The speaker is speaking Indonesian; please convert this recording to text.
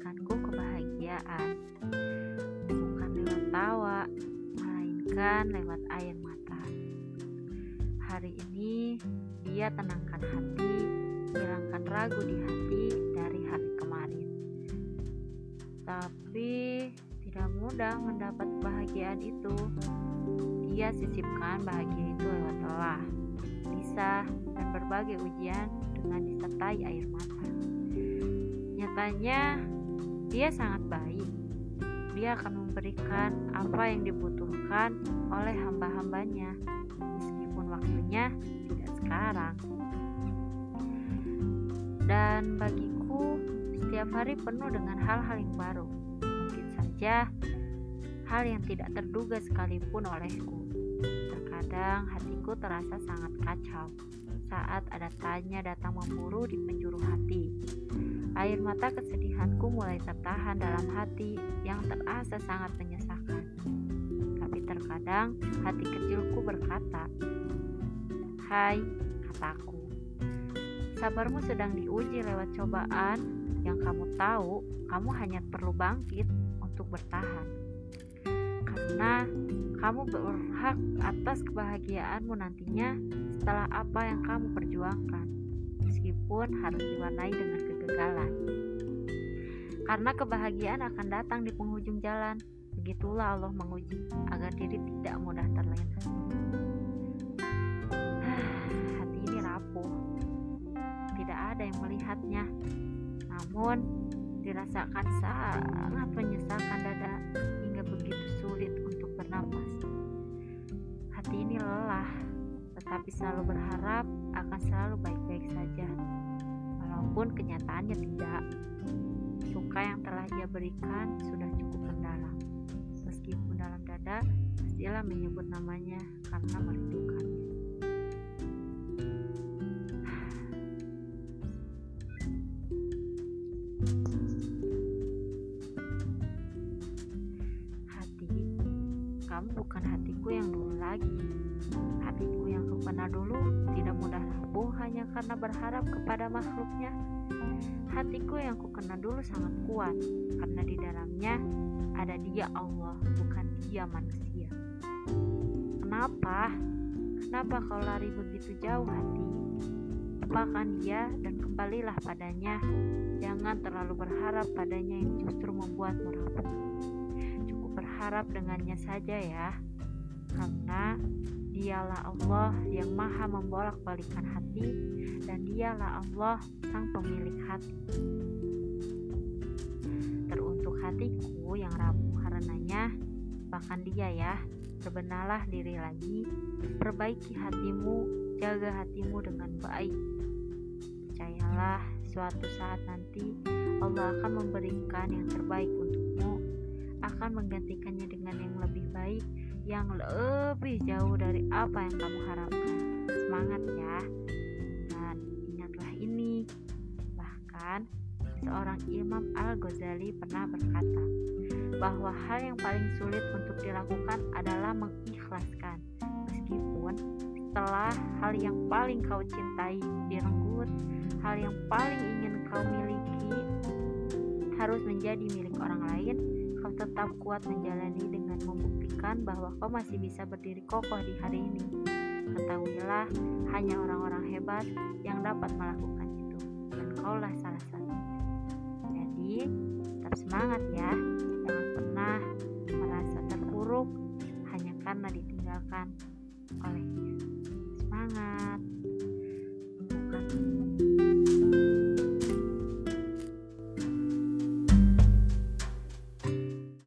memberikanku kebahagiaan. Bukan lewat tawa melainkan lewat air mata. Hari ini dia tenangkan hati hilangkan ragu di hati dari hari kemarin. Tapi tidak mudah mendapat kebahagiaan itu. Dia sisipkan bahagia itu lewat telah bisa dan berbagai ujian dengan disertai air mata. Nyatanya, dia sangat baik. Dia akan memberikan apa yang dibutuhkan oleh hamba-hambanya, meskipun waktunya tidak sekarang. Dan bagiku, setiap hari penuh dengan hal-hal yang baru. Mungkin saja hal yang tidak terduga sekalipun olehku. Terkadang hatiku terasa sangat kacau saat ada tanya datang memburu di penjuru hati. Air mata kesedihanku mulai tertahan dalam hati yang terasa sangat menyesakan. Tapi terkadang hati kecilku berkata, Hai, kataku, sabarmu sedang diuji lewat cobaan yang kamu tahu kamu hanya perlu bangkit untuk bertahan. Karena kamu berhak atas kebahagiaanmu nantinya setelah apa yang kamu perjuangkan, meskipun harus diwarnai dengan kegagalan. Karena kebahagiaan akan datang di penghujung jalan, begitulah Allah menguji agar diri tidak mudah terlena. Hati ini rapuh, tidak ada yang melihatnya, namun dirasakan sangat menyesalkan dada hingga begitu sulit untuk bernafas. Hati ini lelah, tetapi selalu berharap akan selalu baik-baik saja, walaupun kenyataannya tidak. Berikan sudah cukup mendalam. Meskipun dalam dada, pastilah menyebut namanya karena merindukannya. Kamu bukan hatiku yang dulu lagi. Hatiku yang kenal dulu tidak mudah rapuh hanya karena berharap kepada makhluknya. Hatiku yang ku kenal dulu sangat kuat karena di dalamnya ada dia Allah, bukan dia manusia. Kenapa? Kenapa kau lari begitu jauh hati? Lupakan dia dan kembalilah padanya. Jangan terlalu berharap padanya yang justru membuatmu rapuh. Berharap dengannya saja ya. Karena dialah Allah yang maha membolak-balikan hati dan dialah Allah sang pemilik hati. Teruntuk hatiku yang rapuh karenanya, bahkan dia ya, berbenahlah diri lagi, perbaiki hatimu, jaga hatimu dengan baik. Percayalah, suatu saat nanti Allah akan memberikan yang terbaik untukmu, akan menggantikannya dengan yang lebih baik, yang lebih jauh dari apa yang kamu harapkan. Semangat ya, dan ingatlah ini. Bahkan, seorang Imam Al-Ghazali pernah berkata bahwa hal yang paling sulit untuk dilakukan adalah mengikhlaskan, meskipun setelah hal yang paling kau cintai direnggut, hal yang paling ingin kau miliki harus menjadi milik orang lain, kau tetap kuat menjalani dengan membuktikan bahwa kau masih bisa berdiri kokoh di hari ini. Ketahuilah, hanya orang-orang hebat yang dapat melakukan itu, dan kaulah salah satunya. Jadi, tetap semangat ya, jangan pernah merasa terpuruk hanya karena ditinggalkan